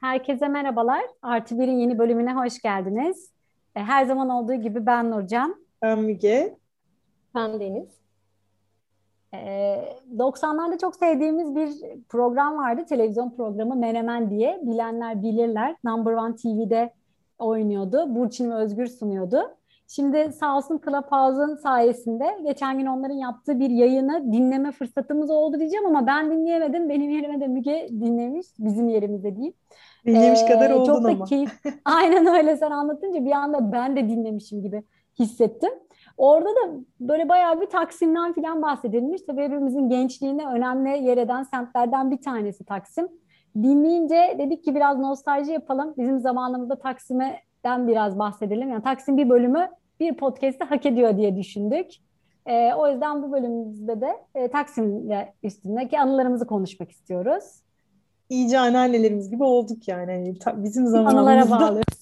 Herkese merhabalar. Artı Bir'in yeni bölümüne hoş geldiniz. E, her zaman olduğu gibi ben Nurcan. Ben Müge. Ben Deniz. 90'larda e, çok sevdiğimiz bir program vardı. Televizyon programı Menemen diye. Bilenler bilirler. Number One TV'de oynuyordu. Burçin ve Özgür sunuyordu. Şimdi sağ olsun Clubhouse'un sayesinde geçen gün onların yaptığı bir yayını dinleme fırsatımız oldu diyeceğim ama ben dinleyemedim. Benim yerime de Müge dinlemiş. Bizim yerimizde diyeyim. Dinlemiş ee, kadar oldun çok da ama. Keyif... Aynen öyle sen anlatınca bir anda ben de dinlemişim gibi hissettim. Orada da böyle bayağı bir Taksim'den falan bahsedilmiş. Tabii hepimizin gençliğine önemli yer eden semtlerden bir tanesi Taksim. Dinleyince dedik ki biraz nostalji yapalım. Bizim zamanımızda Taksim'den biraz bahsedelim. Yani Taksim bir bölümü bir podcast'te hak ediyor diye düşündük. E, o yüzden bu bölümümüzde de e, Taksim üstündeki anılarımızı konuşmak istiyoruz. İyice anneannelerimiz gibi olduk yani. yani ta, bizim zamanımızda. Bağlıyoruz.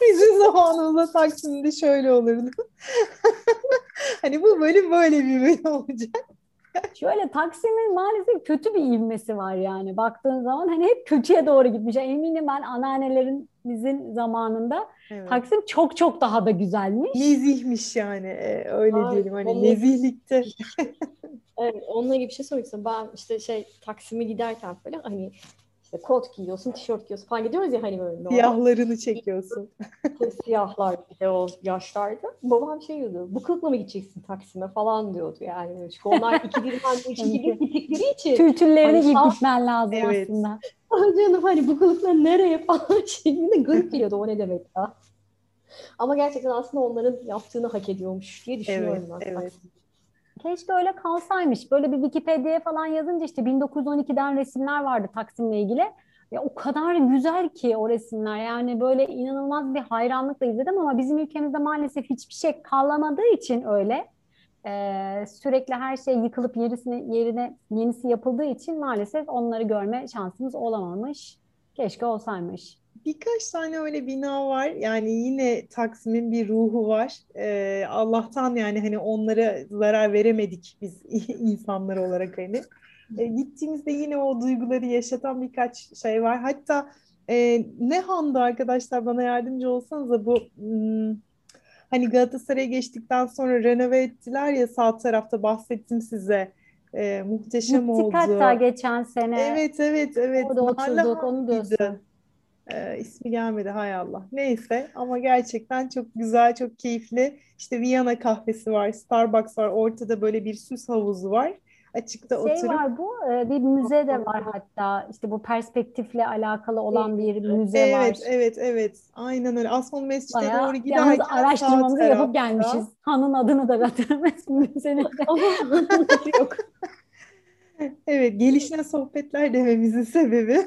bizim zamanımızda Taksim'de şöyle olurdu. hani bu bölüm böyle bir bölüm olacak. Şöyle Taksim'in maalesef kötü bir ivmesi var yani baktığın zaman hani hep kötüye doğru gitmiş. Yani eminim ben anneannelerimizin zamanında evet. Taksim çok çok daha da güzelmiş. Nezihmiş yani e, öyle Aa, diyelim hani nezihlikte. evet onunla ilgili bir şey söylemek istiyorum. Ben işte şey Taksim'e giderken falan hani işte kot giyiyorsun, tişört giyiyorsun falan gidiyoruz ya hani böyle. Siyahlarını çekiyorsun. Siyahlar bir de o yaşlarda. Babam şey diyordu, bu kılıkla mı gideceksin Taksim'e falan diyordu yani. Çünkü onlar iki hani üç iki bir gittikleri için. Tültüllerini hani, giyip gitmen lazım evet. aslında. Canım hani bu kılıkla nereye falan şeklinde garip geliyordu o ne demek ya. Ama gerçekten aslında onların yaptığını hak ediyormuş diye düşünüyorum evet, ben. Evet. Keşke öyle kalsaymış. Böyle bir Wikipedia'ya falan yazınca işte 1912'den resimler vardı Taksim'le ilgili. Ya o kadar güzel ki o resimler. Yani böyle inanılmaz bir hayranlıkla izledim ama bizim ülkemizde maalesef hiçbir şey kalamadığı için öyle. Ee, sürekli her şey yıkılıp yerisine, yerine yenisi yapıldığı için maalesef onları görme şansımız olamamış. Keşke olsaymış birkaç tane öyle bina var. Yani yine Taksim'in bir ruhu var. Ee, Allah'tan yani hani onlara zarar veremedik biz insanlar olarak hani. Ee, gittiğimizde yine o duyguları yaşatan birkaç şey var. Hatta e, ne handa arkadaşlar bana yardımcı olsanız da bu hmm, hani Galatasaray'a geçtikten sonra renove ettiler ya sağ tarafta bahsettim size. E, muhteşem Gittik oldu. hatta geçen sene. Evet evet evet. Orada oturduk onu diyorsun. E, ismi gelmedi hay Allah. Neyse ama gerçekten çok güzel, çok keyifli. İşte Viyana kahvesi var, Starbucks var, ortada böyle bir süs havuzu var. Açıkta şey oturup... var bu, e, bir müze de var hatta. İşte bu perspektifle alakalı olan bir müze evet, var. Evet, evet, evet. Aynen öyle. Asmalı Mescid'e Bayağı, doğru giderken araştırmamızı yapıp gelmişiz. Hanın adını da hatırlamaz müzenin yok. Evet, gelişine sohbetler dememizin sebebi.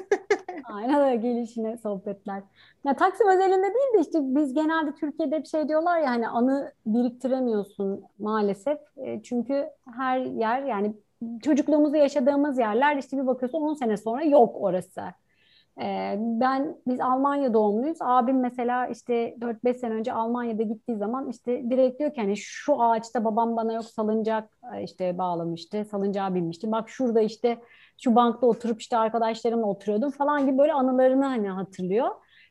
Aynen öyle gelişine sohbetler. Ya Taksim özelinde değil de işte biz genelde Türkiye'de bir şey diyorlar ya hani anı biriktiremiyorsun maalesef. E, çünkü her yer yani çocukluğumuzu yaşadığımız yerler işte bir bakıyorsun 10 sene sonra yok orası. Ee, ben biz Almanya doğumluyuz. Abim mesela işte 4-5 sene önce Almanya'da gittiği zaman işte direkt diyor ki hani şu ağaçta babam bana yok salıncak e, işte bağlamıştı. Salıncağa binmişti. Bak şurada işte şu bankta oturup işte arkadaşlarımla oturuyordum falan gibi böyle anılarını hani hatırlıyor.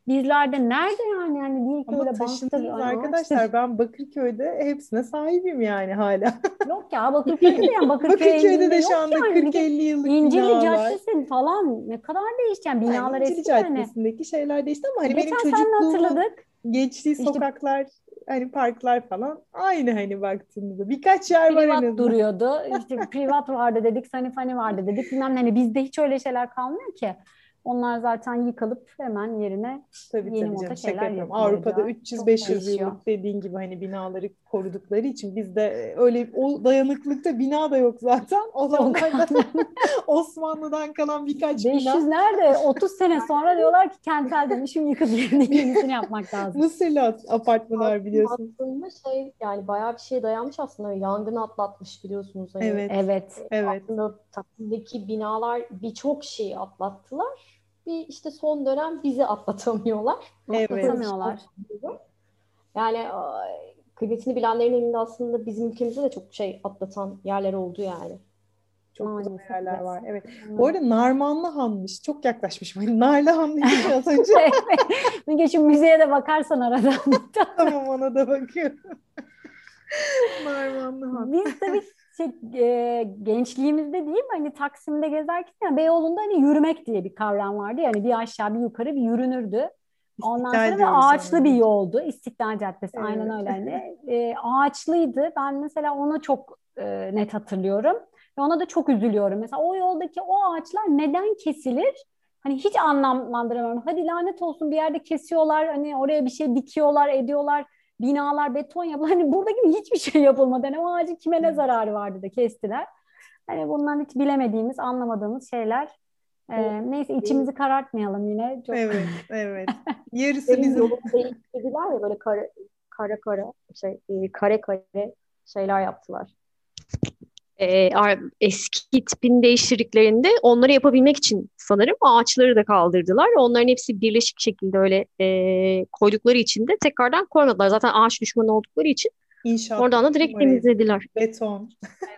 Bizlerde nerede yani yani değil ki Ama böyle taşındınız yani arkadaşlar ben Bakırköy'de hepsine sahibim yani hala. Yok ya Bakırköy'de de yani Bakırköy Bakırköy'de de şu anda yani. 40-50 yıllık İncili binalar. Caddesi falan ne kadar değişti yani binalar yani eski yani. Caddesi'ndeki şeyler değişti ama hani Geçen benim çocukluğumun hatırladık. geçtiği işte, sokaklar hani parklar falan aynı hani baktığımızda. Birkaç yer var en azından. duruyordu. İşte privat vardı dedik, sanifani vardı dedik. Bilmem hani bizde hiç öyle şeyler kalmıyor ki. Onlar zaten yıkılıp hemen yerine tabii, yeni tabii canım, şeyler yapıyorum. Avrupa'da 300-500 yıllık dediğin gibi hani binaları korudukları için bizde e, öyle o dayanıklıkta bina da yok zaten. O zamanlarda Osmanlı'dan kalan birkaç 500 bina. 500 nerede? 30 sene sonra diyorlar ki kentsel dönüşüm yıkıp yerine yenisini yapmak lazım. Mısırlı apartmanlar biliyorsun. Aslında şey yani bayağı bir şey dayanmış aslında. Yangın atlatmış biliyorsunuz. Hani. Evet. Evet. evet. Aslında Taksim'deki binalar birçok şeyi atlattılar bir işte son dönem bizi atlatamıyorlar. Evet. Atlatamıyorlar. Yani kıymetini bilenlerin elinde aslında bizim ülkemizde de çok şey atlatan yerler oldu yani. Çok Maalesef, güzel yerler evet. var. Evet. Hmm. Bu arada Narmanlı Han'mış. Çok yaklaşmışım. Hani Narlı Han dedik az önce. Müge şu müzeye de bakarsan arada. tamam ona da bakıyorum. Narmanlı Han. Biz tabii şey, e, gençliğimizde değil mi hani Taksim'de gezerken yani Beyoğlu'nda hani yürümek diye bir kavram vardı. Yani bir aşağı bir yukarı bir yürünürdü. Ondan sonra ve ağaçlı yani. bir yoldu. İstiklal Caddesi evet. aynen öyle. Hani, e, ağaçlıydı. Ben mesela onu çok e, net hatırlıyorum. Ve ona da çok üzülüyorum. Mesela o yoldaki o ağaçlar neden kesilir? Hani hiç anlamlandıramıyorum. Hadi lanet olsun bir yerde kesiyorlar. Hani oraya bir şey dikiyorlar, ediyorlar. Binalar beton yapıyorlar. Hani burada gibi hiçbir şey yapılmadı. Hani o ağacın kime ne zararı vardı da kestiler. Hani bundan hiç bilemediğimiz, anlamadığımız şeyler. Ee, neyse içimizi karartmayalım yine. Çok... Evet, evet. Yarısı bizim. Değiştirdiler ya böyle kara kara kara şey e, kare kare şeyler yaptılar e, eski tipini değiştirdiklerinde onları yapabilmek için sanırım ağaçları da kaldırdılar. Onların hepsi birleşik şekilde öyle e, koydukları için de tekrardan koymadılar. Zaten ağaç düşmanı oldukları için İnşaat oradan da direkt temizlediler. Beton.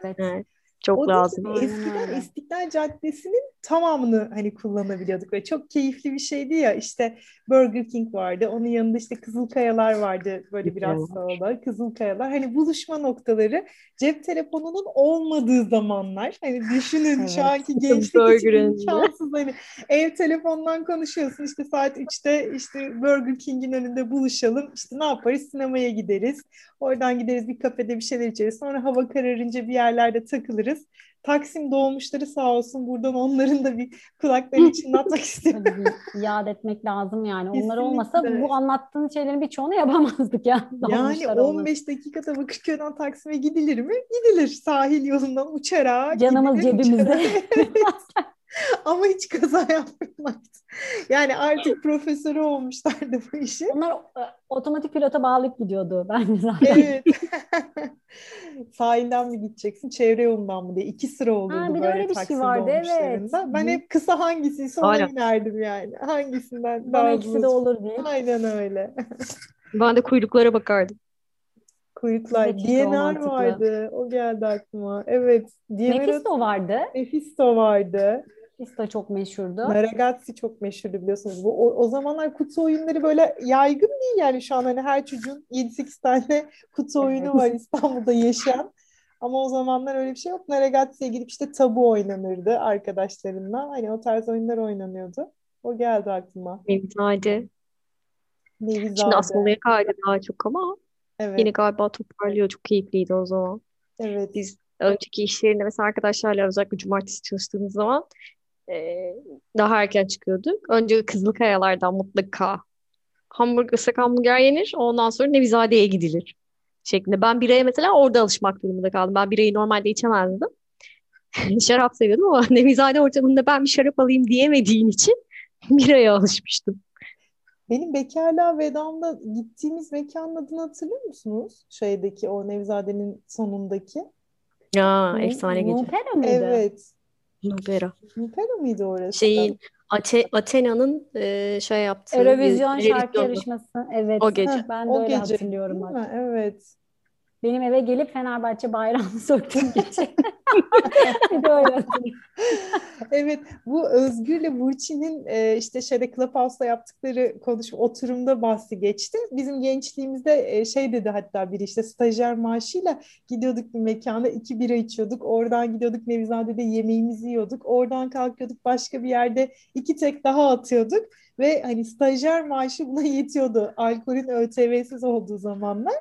Evet. evet. Çok o lazım. eskiden İstiklal Caddesi'nin tamamını hani kullanabiliyorduk. Ve çok keyifli bir şeydi ya işte Burger King vardı onun yanında işte Kızılkayalar vardı böyle biraz sağda. Kızılkayalar hani buluşma noktaları. Cep telefonunun olmadığı zamanlar hani düşünün evet. şu anki gençlik için imkansız hani ev telefondan konuşuyorsun işte saat 3'te işte Burger King'in önünde buluşalım işte ne yaparız? Sinemaya gideriz. Oradan gideriz bir kafede bir şeyler içeriz. Sonra hava kararınca bir yerlerde takılırız Taksim doğmuşları sağ olsun buradan onların da bir kulaklarını çınlatmak istiyorum. Yad etmek lazım yani. Kesinlikle. Onlar olmasa bu anlattığın şeylerin birçoğunu yapamazdık ya. Yani 15 olması. dakikada Bakırköy'den Taksim'e gidilir mi? Gidilir sahil yolundan uçarak. Canımız gidilir, cebimizde. Ama hiç kaza yapmıyorlar. Yani artık profesörü olmuşlardı bu işi. Onlar e, otomatik pilota bağlayıp gidiyordu bence zaten. Evet. Sahilden mi gideceksin, çevre yolundan mı diye. iki sıra oluyordu ha, bir böyle öyle bir şey vardı, evet. Ben hep kısa hangisiyse ona inerdim yani. Hangisinden daha ikisi de olur diye. Aynen öyle. ben de kuyruklara bakardım. Kuyruklar. DNR vardı. O geldi aklıma. Evet. DNR Mephisto vardı. Mephisto vardı. Mephisto çok meşhurdu. Naragazzi çok meşhurdu biliyorsunuz. Bu o, o zamanlar kutu oyunları böyle yaygın değil yani şu an hani her çocuğun 7-8 tane kutu oyunu var İstanbul'da yaşayan. Ama o zamanlar öyle bir şey yok. Naragazzi'ye gidip işte tabu oynanırdı arkadaşlarımla. Hani o tarz oyunlar oynanıyordu. O geldi aklıma. Nevizade. Nevizade. Şimdi Asmalı'ya kaydı daha çok ama evet. yine galiba toparlıyor. Çok keyifliydi o zaman. Evet. Biz önceki iş yerinde mesela arkadaşlarla özellikle cumartesi çalıştığımız zaman e, daha erken çıkıyorduk. Önce Kızılkayalardan mutlaka hamburger, ıslak hamburger yenir. Ondan sonra Nevizade'ye gidilir şeklinde. Ben biraya mesela orada alışmak durumunda kaldım. Ben birayı normalde içemezdim. şarap seviyordum ama Nevizade ortamında ben bir şarap alayım diyemediğim için biraya alışmıştım. Benim bekarlığa vedamda gittiğimiz mekanın adını hatırlıyor musunuz? Şeydeki o Nevizade'nin sonundaki. Ya efsane gece. Nupera mıydı? Evet. Nupera. Nupera mıydı orası? Şeyin Ate Athena'nın e, şey yaptığı Eurovizyon şarkı yarışması. Evet. O gece. Ben de o öyle gece, hatırlıyorum. Bak. Evet. Benim eve gelip Fenerbahçe bayrağını söktüğüm gece. bir de öyle Evet bu Özgür'le Burçin'in e, işte şeyde Clubhouse'da yaptıkları konuşma oturumda bahsi geçti. Bizim gençliğimizde e, şey dedi hatta bir işte stajyer maaşıyla gidiyorduk bir mekana iki bira içiyorduk. Oradan gidiyorduk Nevizade'de yemeğimizi yiyorduk. Oradan kalkıyorduk başka bir yerde iki tek daha atıyorduk. Ve hani stajyer maaşı buna yetiyordu. Alkolün ÖTV'siz olduğu zamanlar.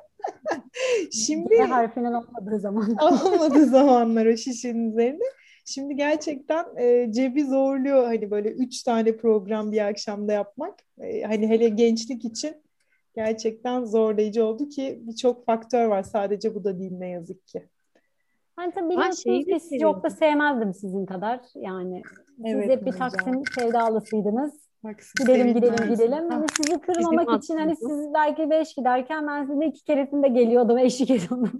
Şimdi harfinin olmadığı zaman. olmadığı zamanlar o şişenin üzerinde. Şimdi gerçekten e, cebi zorluyor hani böyle üç tane program bir akşamda yapmak. E, hani hele gençlik için gerçekten zorlayıcı oldu ki birçok faktör var. Sadece bu da değil ne yazık ki. Ben tabii biliyorsunuz ki siz çok da sevmezdim sizin kadar. Yani siz evet, hep bir Taksim sevdalısıydınız. Bak, gidelim gidelim gidelim. Hani sizi kırmamak için hani siz belki beş giderken ben sizinle iki keresinde geliyordum, eşlik ediyordum.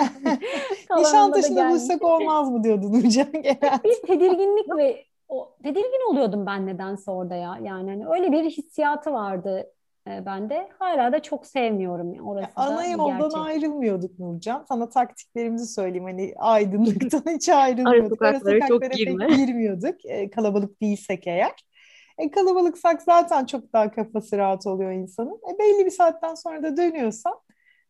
Nişantaşı'nda buluşsak olmaz mı diyordun hocam. Bir tedirginlik ve o, tedirgin oluyordum ben nedense orada ya. Yani hani öyle bir hissiyatı vardı. e, ben de. Hala da çok sevmiyorum orası ya, ana da yoldan gerçek. ayrılmıyorduk Nurcan. Sana taktiklerimizi söyleyeyim. Hani aydınlıktan hiç ayrılmıyorduk. Ara sokaklara çok girme. girmiyorduk. E, kalabalık değilsek eğer. E, kalabalıksak zaten çok daha kafası rahat oluyor insanın. E, belli bir saatten sonra da dönüyorsan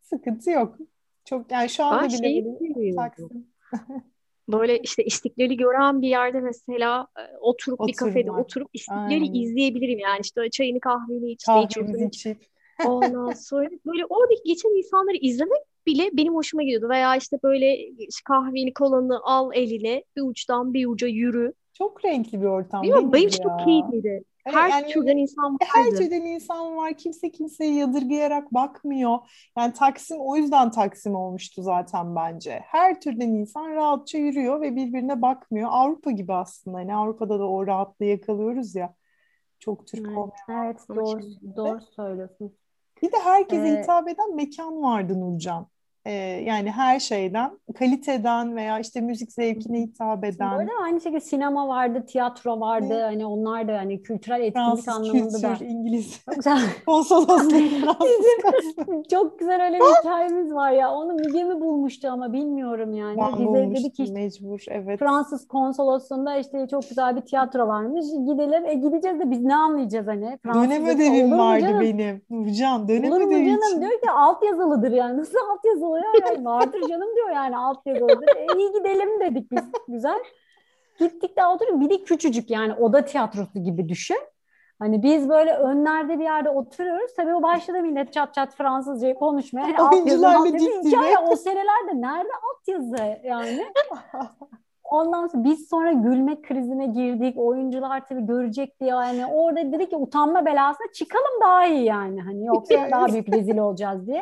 sıkıntı yok. Çok yani şu anda Ben bile şeyi seviyorum. Taksim Böyle işte İstiklal'i gören bir yerde mesela e, oturup bir kafede Oturmak. oturup İstiklal'i Aynen. izleyebilirim yani işte çayını kahveni iç, kahvemizi iç. içip Ondan sonra böyle oradaki geçen insanları izlemek bile benim hoşuma gidiyordu. Veya işte böyle işte kahveni kolanı al eline bir uçtan bir uca yürü. Çok renkli bir ortam Bilmiyorum benim Deniz için çok keyifliydi. Evet, Her yani türden insan E, Her vardı. türden insan var. Kimse kimseyi yadırgayarak bakmıyor. Yani Taksim o yüzden Taksim olmuştu zaten bence. Her türden insan rahatça yürüyor ve birbirine bakmıyor. Avrupa gibi aslında. Hani Avrupa'da da o rahatlığı yakalıyoruz ya. Çok Türk Evet. olmayan. Evet doğru, doğru söylüyorsun. Bir de herkese Ee, hitap eden mekan vardı Nurcan. Ee, yani her şeyden, kaliteden veya işte müzik zevkine hitap Bu eden, arada aynı şekilde sinema vardı, tiyatro vardı. Evet. Hani onlar da hani kültürel etkinlik Fransız anlamında da kültür, İngiliz konsolosluğu, Fransız. Çok güzel öyle bir hikayemiz var ya. Onu Müge mi bulmuştu ama bilmiyorum yani. Ben Bize dedi ki bulmuştum işte mecbur, evet. Fransız konsolosluğunda işte çok güzel bir tiyatro varmış. Gidelim. E gideceğiz de biz ne anlayacağız hani? Dönem Fransızca ödevim vardı canım? benim. Nurcan, dönem ödevi canım? için. Diyor ki alt yazılıdır yani. Nasıl alt yazılı Yani vardır canım diyor yani alt yazılıdır. E, iyi gidelim dedik biz. Güzel. Gittik de oturduk. Bir de küçücük yani oda tiyatrosu gibi düşün. Hani biz böyle önlerde bir yerde oturuyoruz. Tabii o başladı millet çat çat Fransızcayı konuşmaya. Alt yazı, Oyuncularla alt yazı. dip dibe. Hikaye o senelerde nerede alt yazı yani? Ondan sonra biz sonra gülme krizine girdik. Oyuncular tabii görecek diye yani orada dedik ki utanma belasına çıkalım daha iyi yani. Hani yoksa daha büyük rezil olacağız diye.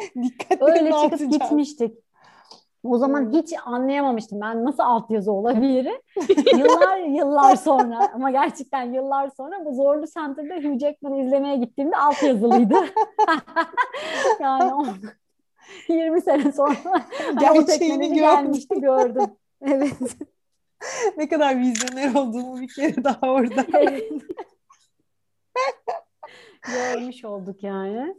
Öyle çıkıp dağıtacağım. gitmiştik. O zaman Evet. hiç anlayamamıştım ben nasıl altyazı olabilir. yıllar yıllar sonra ama gerçekten yıllar sonra bu Zorlu Center'da Hugh Jackman'ı izlemeye gittiğimde altyazılıydı. yani o 20 sene sonra hani o Gerçeğini teknoloji gelmişti gördüm. Evet. Ne kadar vizyoner olduğumu bir kere daha orada. Görmüş olduk yani.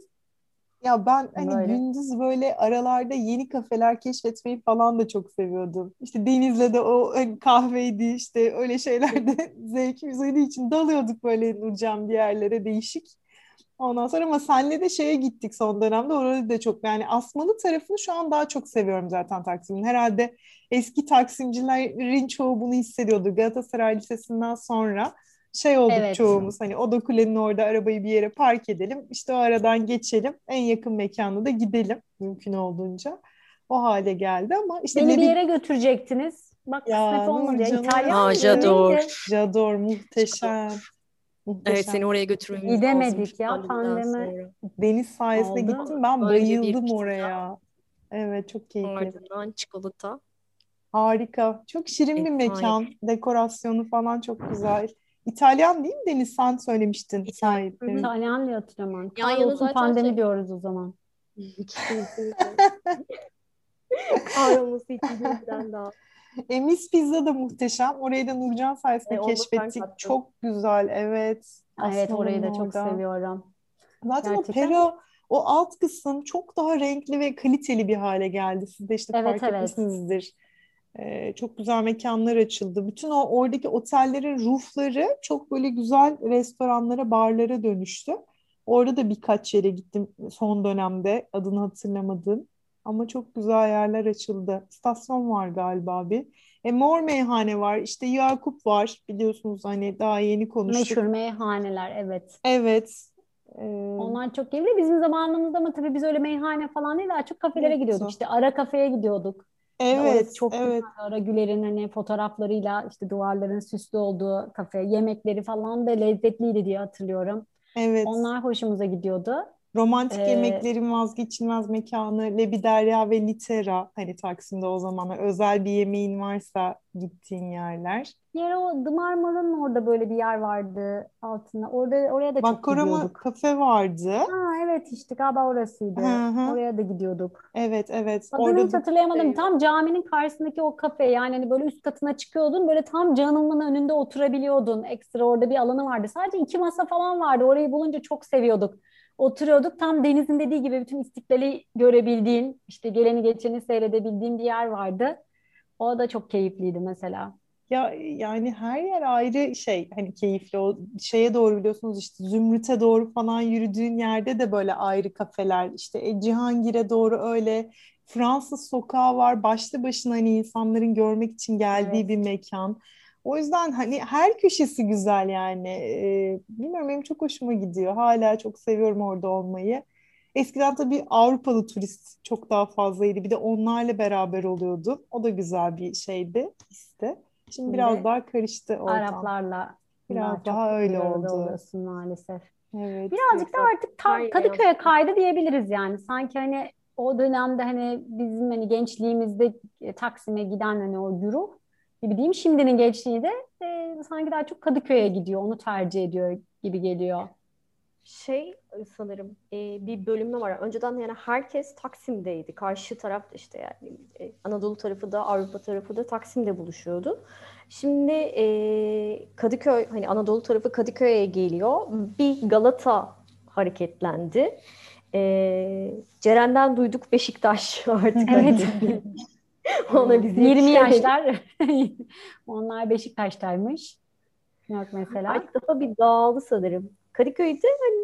Ya ben hani Böyle. gündüz böyle aralarda yeni kafeler keşfetmeyi falan da çok seviyordum. İşte Deniz'le de o hani kahveydi işte öyle şeylerde zevkimiz olduğu için dalıyorduk böyle Nurcan bir yerlere değişik. Ondan sonra ama senle de şeye gittik son dönemde. Orada da çok yani Asmalı tarafını şu an daha çok seviyorum zaten Taksim'in. Herhalde eski Taksimcilerin çoğu bunu hissediyordu. Galatasaray Lisesi'nden sonra şey olduk Evet. çoğumuz hani o da kulenin orada arabayı bir yere park edelim. İşte o aradan geçelim. En yakın mekana da gidelim mümkün olduğunca. O hale geldi ama işte Beni bir yere götürecktiniz. Bak Ya, kısmet olmadı. ya. İtalyan Aa, neydi? Jador muhteşem. Evet Muhteşem. seni oraya götürmemiz Gidemedik ya, pandemi. sonra. Deniz sayesinde Oldu. gittim. Ben bir bayıldım oraya. Evet çok keyifli. Ardından çikolata. Harika. Çok şirin bir Efsane. mekan. Dekorasyonu falan çok güzel. İtalyan değil mi Deniz? Sen söylemiştin İtalyan. İtalyan diye hatırlamam. Yan yana Kahrolsun pandemi şey- diyoruz o zaman. Kahrolması için birden daha. Emis Pizza da muhteşem. Orayı da Nurcan sayesinde E, keşfettik. Çok güzel. Evet. Evet orayı da Aslanın çok orada. seviyorum. Zaten Gerçekten. o pera, o alt kısım çok daha renkli ve kaliteli bir hale geldi. Siz de işte Evet, fark evet. etmişsinizdir. Ee, çok güzel mekanlar açıldı. Bütün o oradaki otellerin roofları çok böyle güzel restoranlara, barlara dönüştü. Orada da birkaç yere gittim son dönemde. Adını hatırlamadım. Ama çok güzel yerler açıldı. İstasyon var galiba bir. E, Mor Meyhane var. İşte Yakup var. Biliyorsunuz hani daha yeni konuştuk. Meşhur meyhaneler evet. Evet. Ee, Onlar çok keyifli. Bizim zamanımızda ama tabii biz öyle meyhane falan değil daha çok kafelere Yoktu. gidiyorduk. İşte ara kafeye gidiyorduk. Evet, çok evet. güzel. Ara Güler'in hani fotoğraflarıyla işte duvarların süslü olduğu kafe. Yemekleri falan da lezzetliydi diye hatırlıyorum. Evet. Onlar hoşumuza gidiyordu. Romantik Ee, yemeklerin vazgeçilmez mekanı Lebiderya ve Litera hani Taksim'de o zamanlar özel bir yemeğin varsa gittiğin yerler. Yer o Dımarmara'nın orada böyle bir yer vardı altında. Orada oraya da çok Bakkorama gidiyorduk. kafe vardı. Ha evet işte galiba orasıydı. Hı hı. Oraya da gidiyorduk. Evet evet Adını orada hiç hatırlayamadım. Tam caminin karşısındaki o kafe yani hani böyle üst katına çıkıyordun böyle tam canımın önünde oturabiliyordun. Ekstra orada bir alanı vardı. Sadece iki masa falan vardı. Orayı bulunca çok seviyorduk. Oturuyorduk. Tam Deniz'in dediği gibi bütün istiklali görebildiğin, işte geleni geçeni seyredebildiğin bir yer vardı. O da çok keyifliydi mesela. Ya yani her yer ayrı şey hani keyifli o şeye doğru biliyorsunuz işte Zümrüt'e doğru falan yürüdüğün yerde de böyle ayrı kafeler işte e, Cihangir'e doğru öyle Fransız sokağı var başlı başına hani insanların görmek için geldiği Evet. bir mekan. O yüzden hani her köşesi güzel yani. Ee, bilmiyorum benim çok hoşuma gidiyor. Hala çok seviyorum orada olmayı. Eskiden tabii Avrupalı turist çok daha fazlaydı. Bir de onlarla beraber oluyordum. O da güzel bir şeydi, histi. Şimdi biraz Şimdi daha karıştı ortam. Araplarla Biraz daha daha öyle oldu. oluyorsun maalesef. Evet. Birazcık da artık ta- Kadıköy'e kaydı diyebiliriz yani. Sanki hani o dönemde hani bizim hani gençliğimizde e, Taksim'e giden hani o güruh gibi diyeyim. Şimdinin gençliği de e, sanki daha çok Kadıköy'e gidiyor. Onu tercih ediyor gibi geliyor. Şey sanırım e, bir bölünme var. Önceden yani herkes Taksim'deydi. Karşı taraf işte yani e, Anadolu tarafı da Avrupa tarafı da Taksim'de buluşuyordu. Şimdi e, Kadıköy hani Anadolu tarafı Kadıköy'e geliyor. Bir Galata hareketlendi. E, Ceren'den duyduk Beşiktaş artık Evet. ona biz 20 yetişemedik. yaşlar onlar Beşiktaş'taymış. Yok mesela. Artık daha bir dağıldı sanırım. Kadıköy'de hani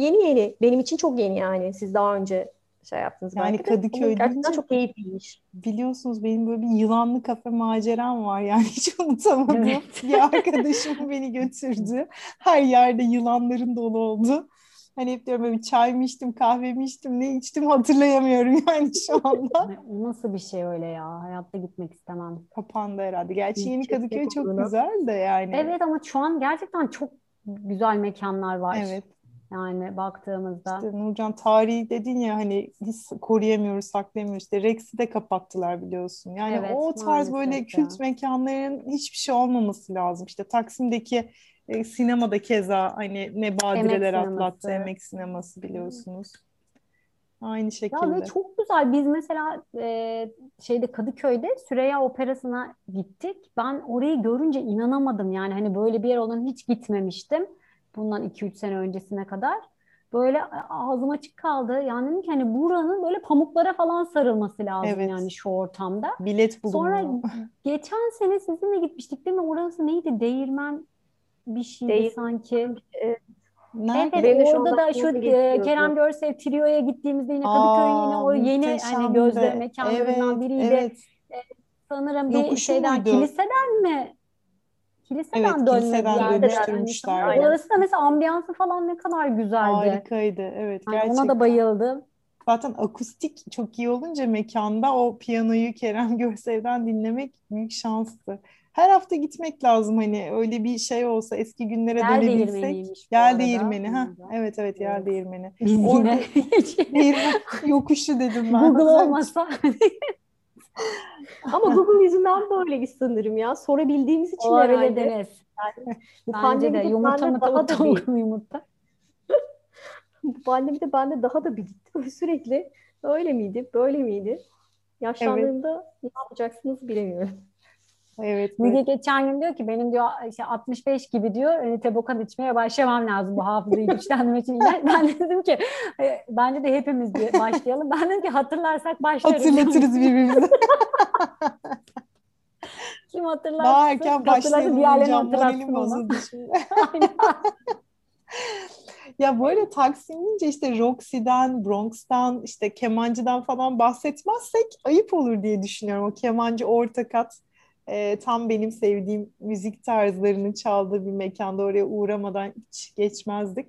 yeni yeni. Benim için çok yeni yani. Siz daha önce şey yaptınız Yani belki de. Kadıköy gerçekten çok keyifliymiş. biliyorsunuz benim böyle bir yılanlı kafe maceram var yani hiç unutamadığım Evet. bir arkadaşım beni götürdü. Her yerde yılanların dolu oldu. Hani hep diyorum böyle bir çay mı içtim, kahve mi içtim, ne içtim hatırlayamıyorum yani şu anda. O nasıl bir şey öyle ya? Hayatta gitmek istemem. Kapandı herhalde. Gerçi yeni İlçesi Kadıköy çok olduğunu. güzel de yani. Evet ama şu an gerçekten çok güzel mekanlar var. Evet. Yani baktığımızda. İşte Nurcan tarihi dedin ya hani biz koruyamıyoruz, saklayamıyoruz. İşte Rex'i de kapattılar biliyorsun. Yani Evet, o tarz böyle maalesef kült ya. mekanların hiçbir şey olmaması lazım. İşte Taksim'deki e, sinemada keza hani ne badireler Emek atlattı sineması. emek sineması biliyorsunuz. Aynı Ya şekilde. ve çok güzel. Biz mesela e, şeyde Kadıköy'de Süreyya Operası'na gittik. Ben orayı görünce inanamadım. Yani hani böyle bir yer olan hiç gitmemiştim. Bundan 2-3 sene öncesine kadar. Böyle ağzım açık kaldı. Yani dedim ki hani buranın böyle pamuklara falan sarılması lazım Evet. yani şu ortamda. Bilet Sonra bulunmuyor. geçen sene sizinle gitmiştik değil mi? Orası neydi? Değirmen bir şeydi Değirmen. sanki. Nerede? Evet Benim de şu orada da şu e. Kerem Görsev Trio'ya gittiğimizde yine Kadıköy'ün yine o yeni hani gözde mekanlarından Evet, biriydi. evet. Sanırım bir Yokuşu şeyden muydu? kiliseden mi? Kiliseden Evet, dönme bir kiliseden. Yani dönüştürmüşler. sanırım orası da mesela ambiyansı falan ne kadar güzeldi. Harikaydı. Evet, Yani ona gerçekten. da bayıldım. Zaten akustik çok iyi olunca mekanda o piyanoyu Kerem Görsev'den dinlemek büyük şanstı. Her hafta gitmek lazım hani öyle bir şey olsa eski günlere Yel dönebilsek. arada. değirmeni ha. Evet evet yel Evet. değirmeni. Biz Orada değirmen yokuşu dedim ben. Google olmasa Ama Google yüzünden böyleyiz sanırım ya. Sorabildiğimiz için olabilir herhalde. Deniz. Bu Bence de yumurta mı tavuk mu yumurta? Bu pandemide bende daha da bir gitti. Sürekli öyle miydi, böyle miydi? Yaşlandığımda ne yapacaksınız bilemiyorum. Evet, Müge evet. geçen gün diyor ki benim diyor işte 65 gibi diyor hani tebokan içmeye başlamam lazım bu hafızayı güçlendirmek için. Ben de dedim ki e, bence de hepimiz bir başlayalım. Ben dedim ki hatırlarsak başlarız. Hatırlatırız birbirimize. Kim hatırlarsa Daha erken başlayalım diğerlerini hatırlatsın Moralim bozuldu şimdi. Aynen. Ya böyle Taksim deyince işte Roxy'den, Bronx'tan, işte kemancıdan falan bahsetmezsek ayıp olur diye düşünüyorum. O kemancı orta kat e, tam benim sevdiğim müzik tarzlarının çaldığı bir mekanda oraya uğramadan hiç geçmezdik.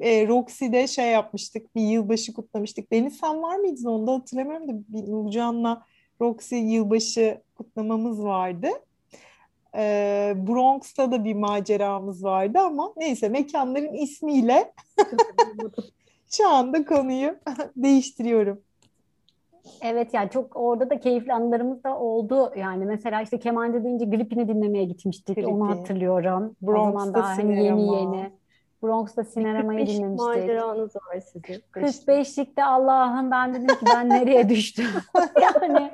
E, Roxy'de şey yapmıştık, bir yılbaşı kutlamıştık. Deniz sen var mıydın onda hatırlamıyorum da bir Nurcan'la Roxy yılbaşı kutlamamız vardı. E, Bronx'ta da bir maceramız vardı ama neyse mekanların ismiyle şu anda konuyu değiştiriyorum. Evet yani çok orada da keyifli anılarımız da oldu. Yani mesela işte kemancı deyince Gripin'i dinlemeye gitmiştik. Onu Gripin. hatırlıyorum. O Bronx'ta zaman daha hani yeni yeni. Bronx'ta Sinema'yı 45 dinlemiştik. maceranız var sizin. 45'likte Allah'ım ben dedim ki ben nereye düştüm? yani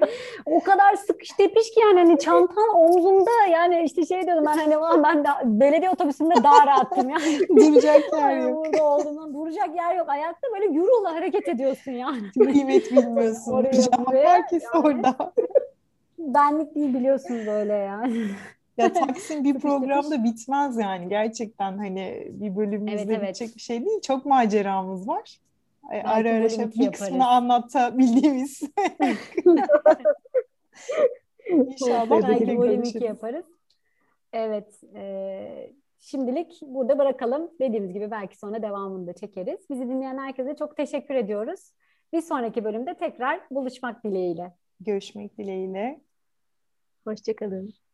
o kadar sıkış tepiş ki yani hani çantan omzumda yani işte şey diyordum ben hani "Ulan ben de belediye otobüsünde daha rahattım yani. Duracak yer yok. burada olduğundan duracak yer yok. Ayakta böyle yurula hareket ediyorsun yani. Kıymet bilmiyorsun. Oraya, buraya, herkes yani. orada. Benlik değil biliyorsunuz öyle yani. Ya Taksim bir programda bitmez yani. Gerçekten hani bir bölümümüzde Evet, evet. bitecek bir şey değil. Çok maceramız var. Ay, Belki Ara ara şey, bir kısmını anlatabildiğimiz. İnşallah Belki bölüm görüşürüz. iki yaparız. Evet. e, şimdilik burada bırakalım. Dediğimiz gibi belki sonra devamını da çekeriz. Bizi dinleyen herkese çok teşekkür ediyoruz. Bir sonraki bölümde tekrar buluşmak dileğiyle. Görüşmek dileğiyle. Hoşçakalın.